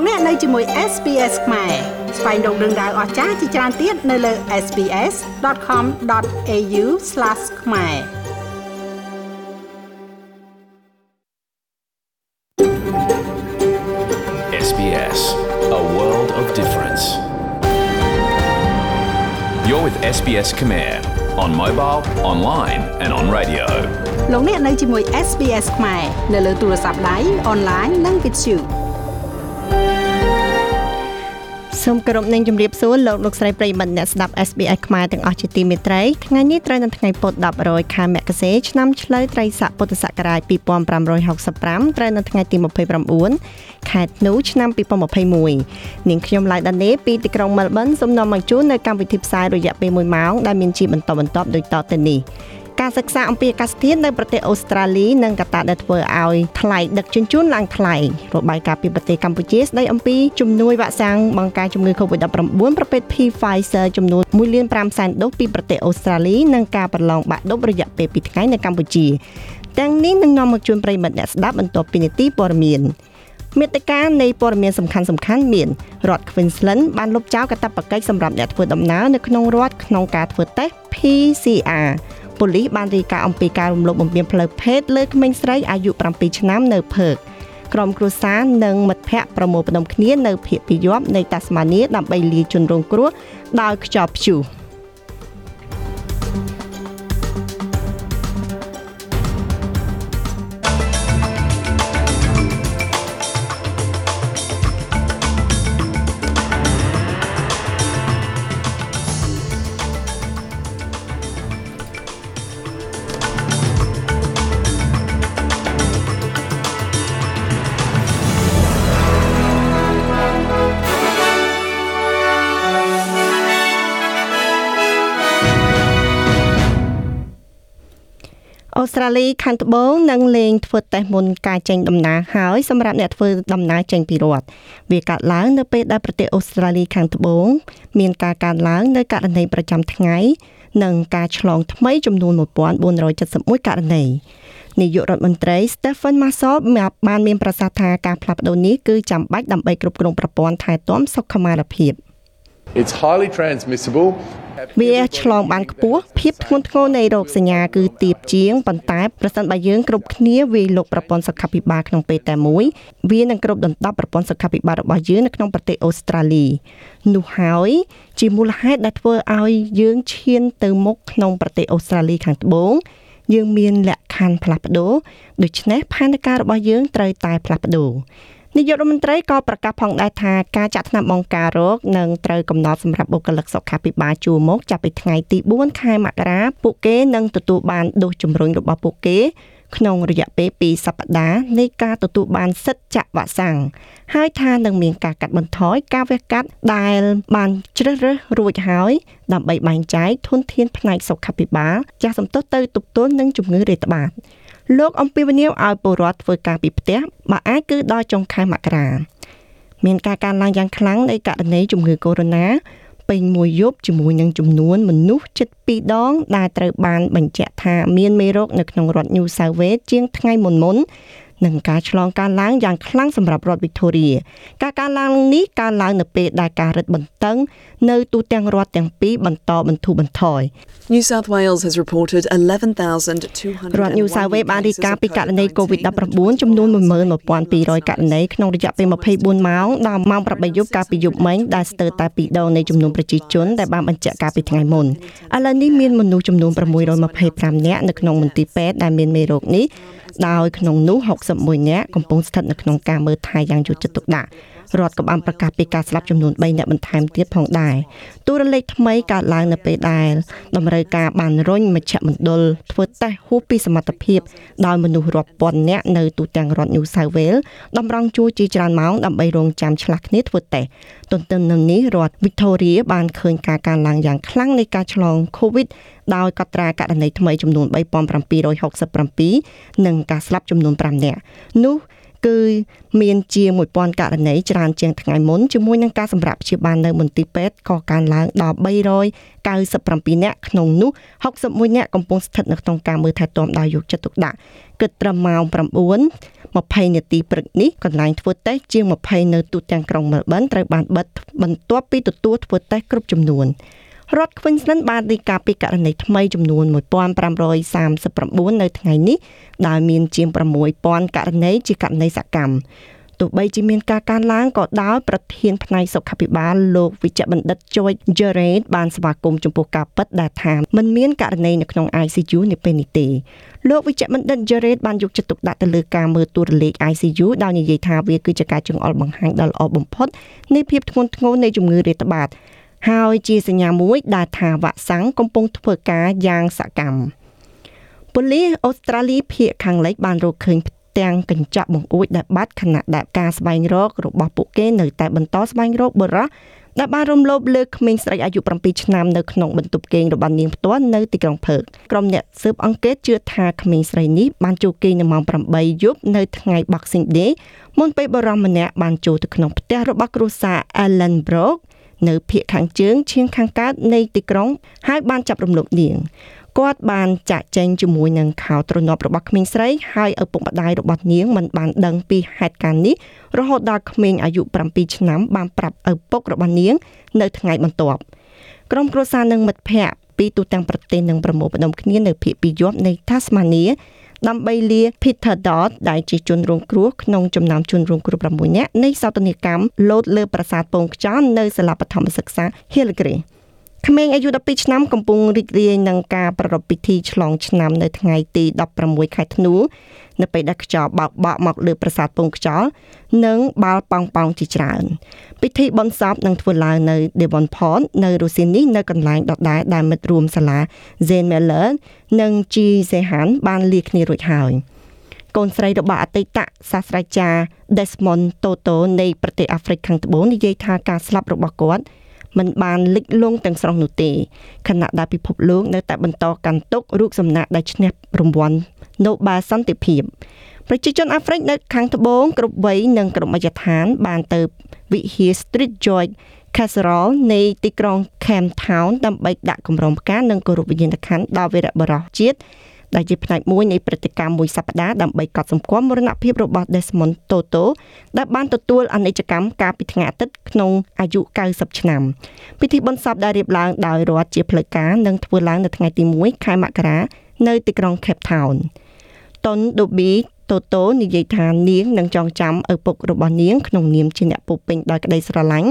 លោកអ្នកនៅជាមួយ SPS ខ្មែរស្វែងរកដឹងដៅអស្ចារ្យជាច្រើនទៀតនៅលើ SPS.com.au/ ខ្មែរ SBS, a world of difference. You're with SBS Khmer on mobile, online, and on radio. លោកអ្នកនៅជាមួយ SPS ខ្មែរនៅលើទូរស័ព្ទដៃអនឡាញនិងវិទ្យុ សូមគោរពនឹងជម្រាបសួរលោកលោកស្រីប្រិយមិត្តអ្នកស្ដាប់ SBS ខ្មែរទាំងអស់ជាទីមេត្រីថ្ងៃនេះត្រូវនៅថ្ងៃពុធ10រយខែមករាឆ្នាំឆ្លូវត្រីស័កពុទ្ធសករាជ2565ត្រូវនៅថ្ងៃទី29ខែធ្នូឆ្នាំ2021នាងខ្ញុំឡៃដានេពីទីក្រុងមែលប៊នសូមនាំមកជូននៅកម្មវិធីផ្សាយរយៈពេល1ម៉ោងដែលមានជាបន្តបន្ទាប់ដូចតទៅនេះ ការសិក្សាអំពីអាកាសធាតុនៅប្រទេសអូស្ត្រាលីនិងកត្តាដែលធ្វើឲ្យថ្លៃដឹកជញ្ជូនឡើងថ្លៃរបាយការណ៍ពីប្រទេសកម្ពុជាស្ដីអំពីជំនួយវ៉ាក់សាំងបង្ការជំងឺ Covid-19 ប្រភេទ Pfizer ចំនួន1លាន5សែនដូសពីប្រទេសអូស្ត្រាលីនិងការប្រឡងបាក់ឌុបរយៈពេល2ថ្ងៃនៅកម្ពុជាទាំងនេះនឹងនាំមកជូនប្រិយមិត្តអ្នកស្ដាប់បន្ទាប់ពីនីតិព័ត៌មានមេតិការនៃព័ត៌មានសំខាន់សំខាន់មានរដ្ឋ Queensland បានលុបចោលកាតព្វកិច្ចសម្រាប់អ្នកធ្វើដំណើរនៅក្នុងរដ្ឋក្នុងការធ្វើតេស្ត PCR ប៉ូលីសបានរាយការណ៍អំពីការរំលោភបំពានផ្លូវភេទលើក្មេងស្រីអាយុ7ឆ្នាំនៅភើកក្រុមគ្រួសារនិងមិត្តភ័ក្តិប្រមូលផ្ដុំគ្នានៅភូមិពីយប់នៃតាស្មានីដើម្បីលាជនរងគ្រោះដោយខ្យល់ព្យុះ ត្រាលីខាងត្បូងនឹងលេងធ្វើតេស្តមុនការចេញដំណើរហើយសម្រាប់អ្នកធ្វើដំណើរចេញពីរដ្ឋវាកើតឡើងនៅពេលដែលប្រទេសអូស្ត្រាលីខាងត្បូងមានការកើនឡើងនៅករណីប្រចាំថ្ងៃនិងការឆ្លងថ្មីចំនួន1471ករណីនាយករដ្ឋមន្ត្រី Stephen Marshall បានមានប្រសាសន៍ថាការផ្លាស់ប្ដូរនេះគឺចាំបាច់ដើម្បីគ្រប់គ្រងប្រព័ន្ធថែទាំសុខុមាលភាព It's highly transmissible. វាឆ្លងបានខ្ពស់ភាពធ្ងន់ធ្ងរនៃរោគសញ្ញាគឺទាបជាងប៉ុន្តែប្រសិនបើយើងគ្រប់គ្នាវាយលុកប្រព័ន្ធសុខាភិបាលក្នុងពេលតែមួយវានឹងគ្រប់ដណ្ដប់ប្រព័ន្ធសុខាភិបាលរបស់យើងនៅក្នុងប្រទេសអូស្ត្រាលីនោះហើយជាមូលហេតុដែលធ្វើឲ្យយើងឈានទៅមុខក្នុងប្រទេសអូស្ត្រាលីខាងត្បូងយើងមានលក្ខខណ្ឌផ្លាស់ប្ដូរដូច្នេះផែនការរបស់យើងត្រូវតែផ្លាស់ប្ដូរ នាយករដ្ឋមន្ត្រីក៏ប្រកាសផងដែរថាការចាក់ថ្នាំបង្ការរោគនឹងត្រូវកំណត់សម្រាប់បុគ្គលិកសុខាភិបាលជួរមុខចាប់ពីថ្ងៃទី4ខែមករាពួកគេនឹងទទួលបានដូសជំរុញរបស់ពួកគេក្នុងរយៈពេល2សប្តាហ៍នៃការទទួលបានសិទ្ធិចាក់វ៉ាក់សាំងហើយថានឹងមានការកាត់បន្ថយការវះកាត់ដែលបានជ្រើសរើសរួចហើយដើម្បីបែងចែកធនធានផ្នែកសុខាភិបាលចាស់សំទុះទៅទប់ទល់នឹងជំងឺរាតត្បាត លោកអំពីវនីវឲ្យពលរដ្ឋធ្វើការពីផ្ទះបើអាចគឺដល់ចុងខែមករាមានការកើនឡើងយ៉ាងខ្លាំងនៃករណីជំងឺកូវីដ -19 ពេញមួយយប់ជាមួយនឹងចំនួនមនុស្សជិត2ដង ដែលត្រូវបានបញ្ជាក់ថាមានមេរោគនៅក្នុងរដ្ឋ New South Wales ជាងថ្ងៃមុនមុន និងការឆ្លងកើនឡើងយ៉ាងខ្លាំងសម្រាប់រដ្ឋ Victoria ការកើនឡើងនេះកើនឡើងនៅពេលដែលការរឹតបន្តឹងនៅទូទាំងរដ្ឋទាំងពីរបន្តបន្ធូរបន្ថយ New South Wales has reported 11,200រដ្ឋ New South Wales បានរាយការណ៍ពីករណី COVID-19 ចំនួន11200ករណីក្នុងរយៈពេល24ម៉ោងដល់ម៉ោង8យប់កាលពីយប់មិញដែលស្ទើរតែពីរដងនៃចំនួនប្រជាជនដែលបានបញ្ជាក់កាលពីថ្ងៃមុនឥឡូវនេះមានមនុស្សចំនួន625នាក់នៅក្នុងមន្ទីរពេទ្យដែលមានមេរោគនេះដោយក្នុងនោះ61នាក់កំពុងស្ថិតនៅក្នុងការមើលថែយ៉ាងយកចិត្តទុកដាក់ រដ្ឋក៏បានប្រកាសពីការស្លាប់ចំនួន3អ្នកបន្ថែមទៀតផងដែរទូរលេខថ្មីកើតឡើងនៅពេលដែលតម្រូវការបានរុញមជ្ឈមណ្ឌលធ្វើតេស្តហួសពីសមត្ថភាពដោយមនុស្សរាប់ពាន់នាក់នៅទូទាំងរដ្ឋ New South Wales តម្រង់ជួរជាច្រើនម៉ោងដើម្បីរងចាំឆ្លាស់គ្នាធ្វើតេស្តទន្ទឹមនឹងនេះរដ្ឋ Victoria បានឃើញការកើនឡើងយ៉ាងខ្លាំងនៃការឆ្លង COVID ដោយកត់ត្រាករណីថ្មីចំនួន3767និងការស្លាប់ចំនួន5នាក់នោះ គឺមានជាង1000ករណីច្រើនជាងថ្ងៃមុនជាមួយនឹងការសម្រាប់ព្យាបាលនៅមន្ទីរពេទ្យក៏កើនឡើងដល់397នាក់ក្នុងនោះ61នាក់កំពុងស្ថិតនៅក្នុងការមើលថែទាំដោយយកចិត្តទុកដាក់គិតត្រឹមម៉ោង9 20នាទីព្រឹកនេះកន្លែងធ្វើតេស្តជាង20នៅទូទាំងក្រុងមែលប៊នត្រូវបានបិទបន្ទាប់ពីទទួលធ្វើតេស្តគ្រប់ចំនួន រដ្ឋ Queensland បានរាយការណ៍ពីករណីថ្មីចំនួន1539នៅថ្ងៃនេះដែលមានជាង6000ករណីជាករណីសកម្មទោះបីជាមានការកើនឡើងក៏ដោយប្រធានផ្នែកសុខាភិបាលលោកវិជ្ជបណ្ឌិត George Jared បានស្វាគមន៍ចំពោះការពិតដែលថាมันមានករណីនៅក្នុង ICU នៅពេលនេះទេលោកវិជ្ជបណ្ឌិត Jared បានយកចិត្តទុកដាក់ទៅលើការមើលតួលេខ ICU ដោយនិយាយថាវាគឺជាការចង្អុលបង្ហាញដ៏ល្អបំផុតនៃភាពធ្ងន់ធ្ងរនៃជំងឺរាតត្បាត ហើយជាសញ្ញាមួយដែលថាវ៉ាក់សាំងកំពុងធ្វើការយ៉ាងសកម្មប៉ូលីសអូស្ត្រាលីភាគខាងលិចបានរកឃើញទាំងកញ្ចក់បង្អួចដែលបាត់ខណៈដែលការស្វែងរករបស់ពួកគេនៅតែបន្តស្វែងរកបុរសដែលបានរំលោភលើក្មេងស្រីអាយុ7ឆ្នាំនៅក្នុងបន្ទប់គេងរបស់នាងផ្ទាល់នៅទីក្រុងផឺកក្រុមអ្នកស៊ើបអង្កេតជឿថាក្មេងស្រីនេះបានចូលគេងនៅម៉ោង8យប់នៅថ្ងៃ Boxing Day មុនពេលបរិសម្នាក់បានចូលទៅក្នុងផ្ទះរបស់គ្រួសារ Allen Brook នៅភូមិខាងជើងឈៀងខាងកើតនៃទីក្រុងហើយបានចាប់រំលោភនាងគាត់បានចាក់ចែងជាមួយនឹងខោទ្រនាប់របស់ក្មេងស្រីហើយឪពុកម្ដាយរបស់នាងមិនបានដឹងពីហេតុការណ៍នេះរហូតដល់ក្មេងអាយុ7ឆ្នាំបានប្រាប់ឪពុករបស់នាង នៅថ្ងៃបន្ទាប់ក្រុមគ្រួសារនិងមិត្តភ័ក្តិពីទូទាំងប្រទេសនឹងប្រមូលផ្ដុំគ្នានៅភូមិពីយប់នៃ Tasmania ដើម្បីលា Peter Dodd ដែលជាជនរងគ្រោះក្នុងចំណោមជនរងគ្រោះ6នាក់នៃសោតនីកម្មលោតលើប្រាសាទពងខ្យល់នៅសាលាបឋមសិក្សា Hillgrave ក្មេងអាយុ12ឆ្នាំកំពុងរីករាយនឹងការប្រារព្ធពិធីឆ្លងឆ្នាំនៅថ្ងៃទី16ខែធ្នូនៅពេលដែលខ្យល់បោកបក់មកលើប្រាសាទពងខ្យល់និងបាល់ប៉ោងប៉ោងជាច្រើន ពិធីបុណ្យសពនឹងធ្វើឡើងនៅ Devonport នៅរុស្ស៊ីនេះនៅកន្លែងដដែលដែលមិត្តរួមសាលា Zen Miller និង G Zehan បានលាគ្នារួចហើយកូនស្រីរបស់អតីតសាស្ត្រាចារ្យ Desmond Tutu នៃប្រទេសអាហ្វ្រិកខាងត្បូងនិយាយថាការស្លាប់របស់គាត់ មិនបានលិចលង់ទាំងស្រុងនោះទេខណៈដែលពិភពលោកនៅតែបន្តកាន់ទុករូបសំណាកដែលឈ្នះរង្វាន់ Nobel សន្តិភាពប្រជាជនអាហ្វ្រិកនៅខាងត្បូងគ្រប់វ័យនិងគ្រប់មជ្ឈដ្ឋាន បានទៅវិហារ Street George Casserole នៃទីក្រុង Cape Town ដើម្បីដាក់គម្រោងផ្កានិងគោរពវិញ្ញាណក្ខន្ធដល់វីរបុរសជាតិ ដែលជាផ្នែកមួយនៃព្រឹត្តិការណ៍មួយសប្តាហ៍ដើម្បីកត់សម្គាល់មរណភាពរបស់ Desmond Tutu ដែលបានទទួលអនិច្ចកម្មកាលពីថ្ងៃអាទិត្យក្នុងអាយុ90ឆ្នាំពិធីបុណ្យសពដែលរៀបឡើងដោយរដ្ឋជាផ្លូវការនឹងធ្វើឡើងនៅថ្ងៃទី1ខែមករានៅទីក្រុង Cape Town តុនដូប៊ីតូតូនិយាយថានាងនឹងចងចាំឪពុករបស់នាងក្នុងនាមជាអ្នកពុពេញដោយក្តីស្រឡាញ់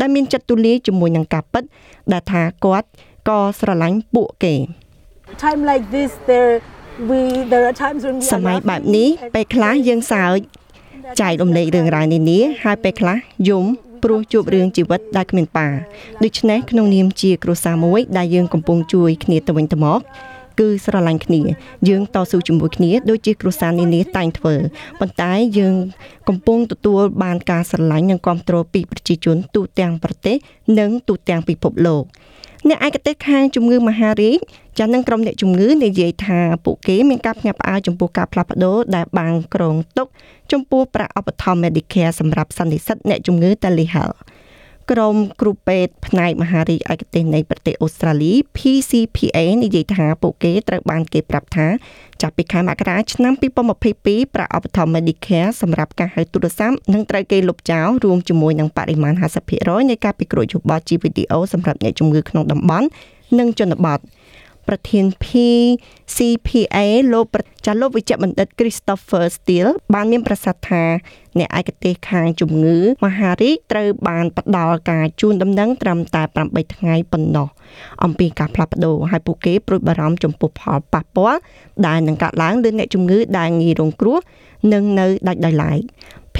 ដែលមានចិត្តទូលាយជាមួយនឹងការពិតដែលថាគាត់ក៏ស្រឡាញ់ពួកគេ time like this there we there are times when we សម័យបែបនេះពេលខ្លះយើងសើចចែករំលែករឿងរ៉ាវនានាហើយពេលខ្លះយំព្រោះជួបរឿងជីវិតដែលគ្មានប៉ាដូច្នេះក្នុងនាមជាគ្រួសារមួយដែលយើងកំពុងជួយគ្នាទៅវិញទៅមកគឺស្រឡាញ់គ្នាយើងតស៊ូជាមួយគ្នាដូចជាគ្រួសារនានាតែងធ្វើប៉ុន្តែយើងកំពុងទទួលបានការស្រឡាញ់និងគាំទ្រពីប្រជាជនទូទាំងប្រទេសនិងទូទាំងពិភពលោក អ្នកឯកទេសខាងជំងឺមហារីកចាស់នឹងក្រុមអ្នកជំងឺនិយាយថាពួកគេមានការភ្ញាក់ផ្អើលចំពោះការផ្លាស់ប្ដូរដែលបានក្រងទុកចំពោះប្រាក់ឧបត្ថម្ភ Medicare សម្រាប់សន្និសិទអ្នកជំងឺ Telehealth ក្រុមគ្រូពេទ្យផ្នែកមហារីកឯកទេសនៃប្រទេសអូស្ត្រាលី PCPA និយាយថាពួកគេត្រូវបានគេប្រាប់ថាចាប់ពីខែមករាឆ្នាំ2022ប្រាក់ឧបត្ថម្ភ Medicare សម្រាប់ការហៅទូរស័ព្ទនឹងត្រូវគេលុបចោលរួមជាមួយនឹងបរិមាណ50%នៃការពិគ្រោះយោបល់ជាវីដេអូសម្រាប់អ្នកជំងឺក្នុងតំបន់និងជនបទ ប្រធាន PCPA លោកចាលោកវិជ្ជបណ្ឌិត Christopher Steele បានមានប្រសាសន៍ថាអ្នកឯកទេសខាងជំងឺមហារីកត្រូវបានផ្ដល់ការជូនដំណឹងត្រឹមតែ8ថ្ងៃប៉ុណ្ណោះអំពីការផ្លាស់ប្ដូរហើយពួកគេព្រួយបារម្ភចំពោះផលប៉ះពាល់ដែលនឹងកើតឡើងលើអ្នកជំងឺដែលងាយរងគ្រោះនិងនៅដាច់ដោយឡែក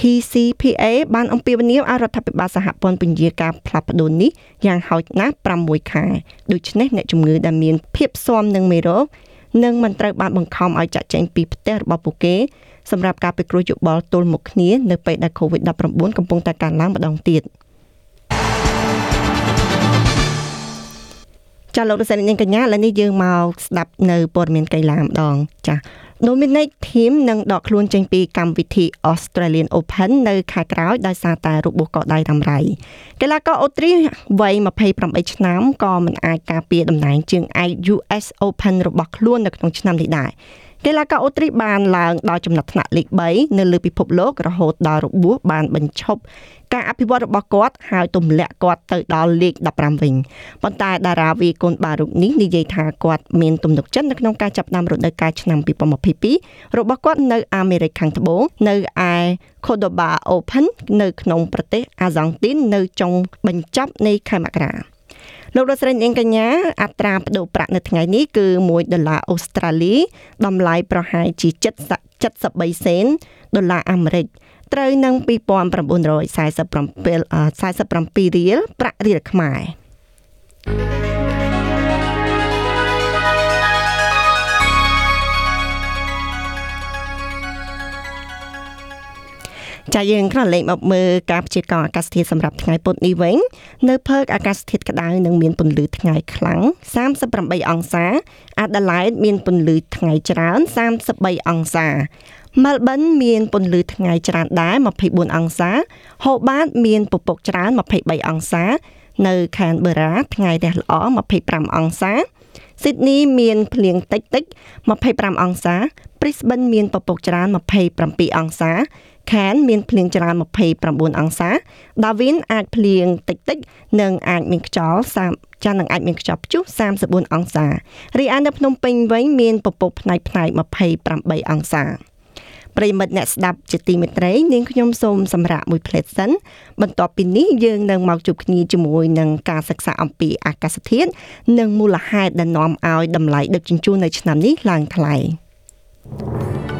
PCPA បានអំពាវនាវឲ្យរដ្ឋាភិបាលសហព័ន្ធពន្យាការផ្លាស់ប្ដូរនេះយ៉ាងហោចណាស់6ខែដូច្នេះអ្នកជំងឺដែលមានភាពស៊ាំនឹងមេរោគនឹងមិនត្រូវបានបង្ខំឲ្យចាក់ចែងពីផ្ទះរបស់ពួកគេសម្រាប់ការពិគ្រោះយោបល់ទល់មុខគ្នានៅពេលដែល COVID-19 កំពុងតែកើនឡើងម្ដងទៀតចាលោករសិននាងកញ្ញាឥឡូវនេះយើងមកស្ដាប់នៅព័ត៌មានកីឡាម្ដងចា Dominic Thiem នឹងដកខ្លួនចេញពីកម្មវិធី Australian Open នៅខែក្រោយដោយសារតែរបួសកដៃរ៉ាំរ៉ៃកីឡាករអូទ្រីសវ័យ28ឆ្នាំក៏មិនអាចការពារតំណែងជើងឯក US Open របស់ខ្លួននៅក្នុងឆ្នាំនេះដែរ កីឡាករអូទ្រីសបានឡើងដល់ចំណាត់ថ្នាក់លេខ3នៅលើពិភពលោករហូតដល់របួសបានបញ្ឈប់ការអភិវឌ្ឍរបស់គាត់ហើយទម្លាក់គាត់ទៅដល់លេខ15វិញប៉ុន្តែតារាវីកូនបារុកនេះនិយាយថាគាត់មានទំនុកចិត្តនៅក្នុងការចាប់ផ្ដើមរដូវកាលឆ្នាំ2022របស់គាត់នៅអាមេរិកខាងត្បូងនៅឯ Cordoba Open នៅក្នុងប្រទេសអាសង់ទីននៅចុងបញ្ចប់នៃខែមករា លោកលោកស្រីនាងកញ្ញាអត្រាប្តូរប្រាក់នៅថ្ងៃនេះគឺ1ដុល្លារអូស្ត្រាលីតម្លៃប្រហែលជា73សេនដុល្លារអាមេរិកត្រូវនឹង2947 47រៀលប្រាក់រៀលខ្មែរ ចាយើងក្រឡេកមកមើលការព្យាករណ៍អាកាសធាតុសម្រាប់ថ្ងៃពុធនេះវិញនៅភើកអាកាសធាតុក្តៅនិងមានពន្លឺថ្ងៃខ្លាំង38អង្សា Adelaide មានពន្លឺថ្ងៃច្រើន33អង្សា Melbourne មានពន្លឺថ្ងៃច្រើនដែរ24អង្សា Hobart មានពពកច្រើន23អង្សា នៅ Canberra ថ្ងៃរះល្អ25អង្សា Sydney មានភ្លៀងតិចតិច25អង្សា Brisbane មានពពកច្រើន27អង្សា Cairn មានភ្លៀងច្រើន29អង្សា Darwin អាចភ្លៀងតិចតិចនិងអាចមានខ្យល់30ចាស់នឹងអាចមានខ្យល់ព្យុះ34អង្សារីឯនៅភ្នំពេញវិញមានពពកផ្នែកផ្នែក28អង្សាប្រិមិត្តអ្នកស្ដាប់ជាទីមេត្រីនាងខ្ញុំសូមសម្រាប់មួយផ្លេតសិនបន្ទាប់ពីនេះយើងនឹងមកជួបគ្នាជាមួយនឹងការសិក្សាអំពីអាកាសធាតុនិងមូលហេតុដែលនាំឲ្យតម្លៃដឹកជញ្ជូននៅឆ្នាំនេះឡើងថ្លៃ។ច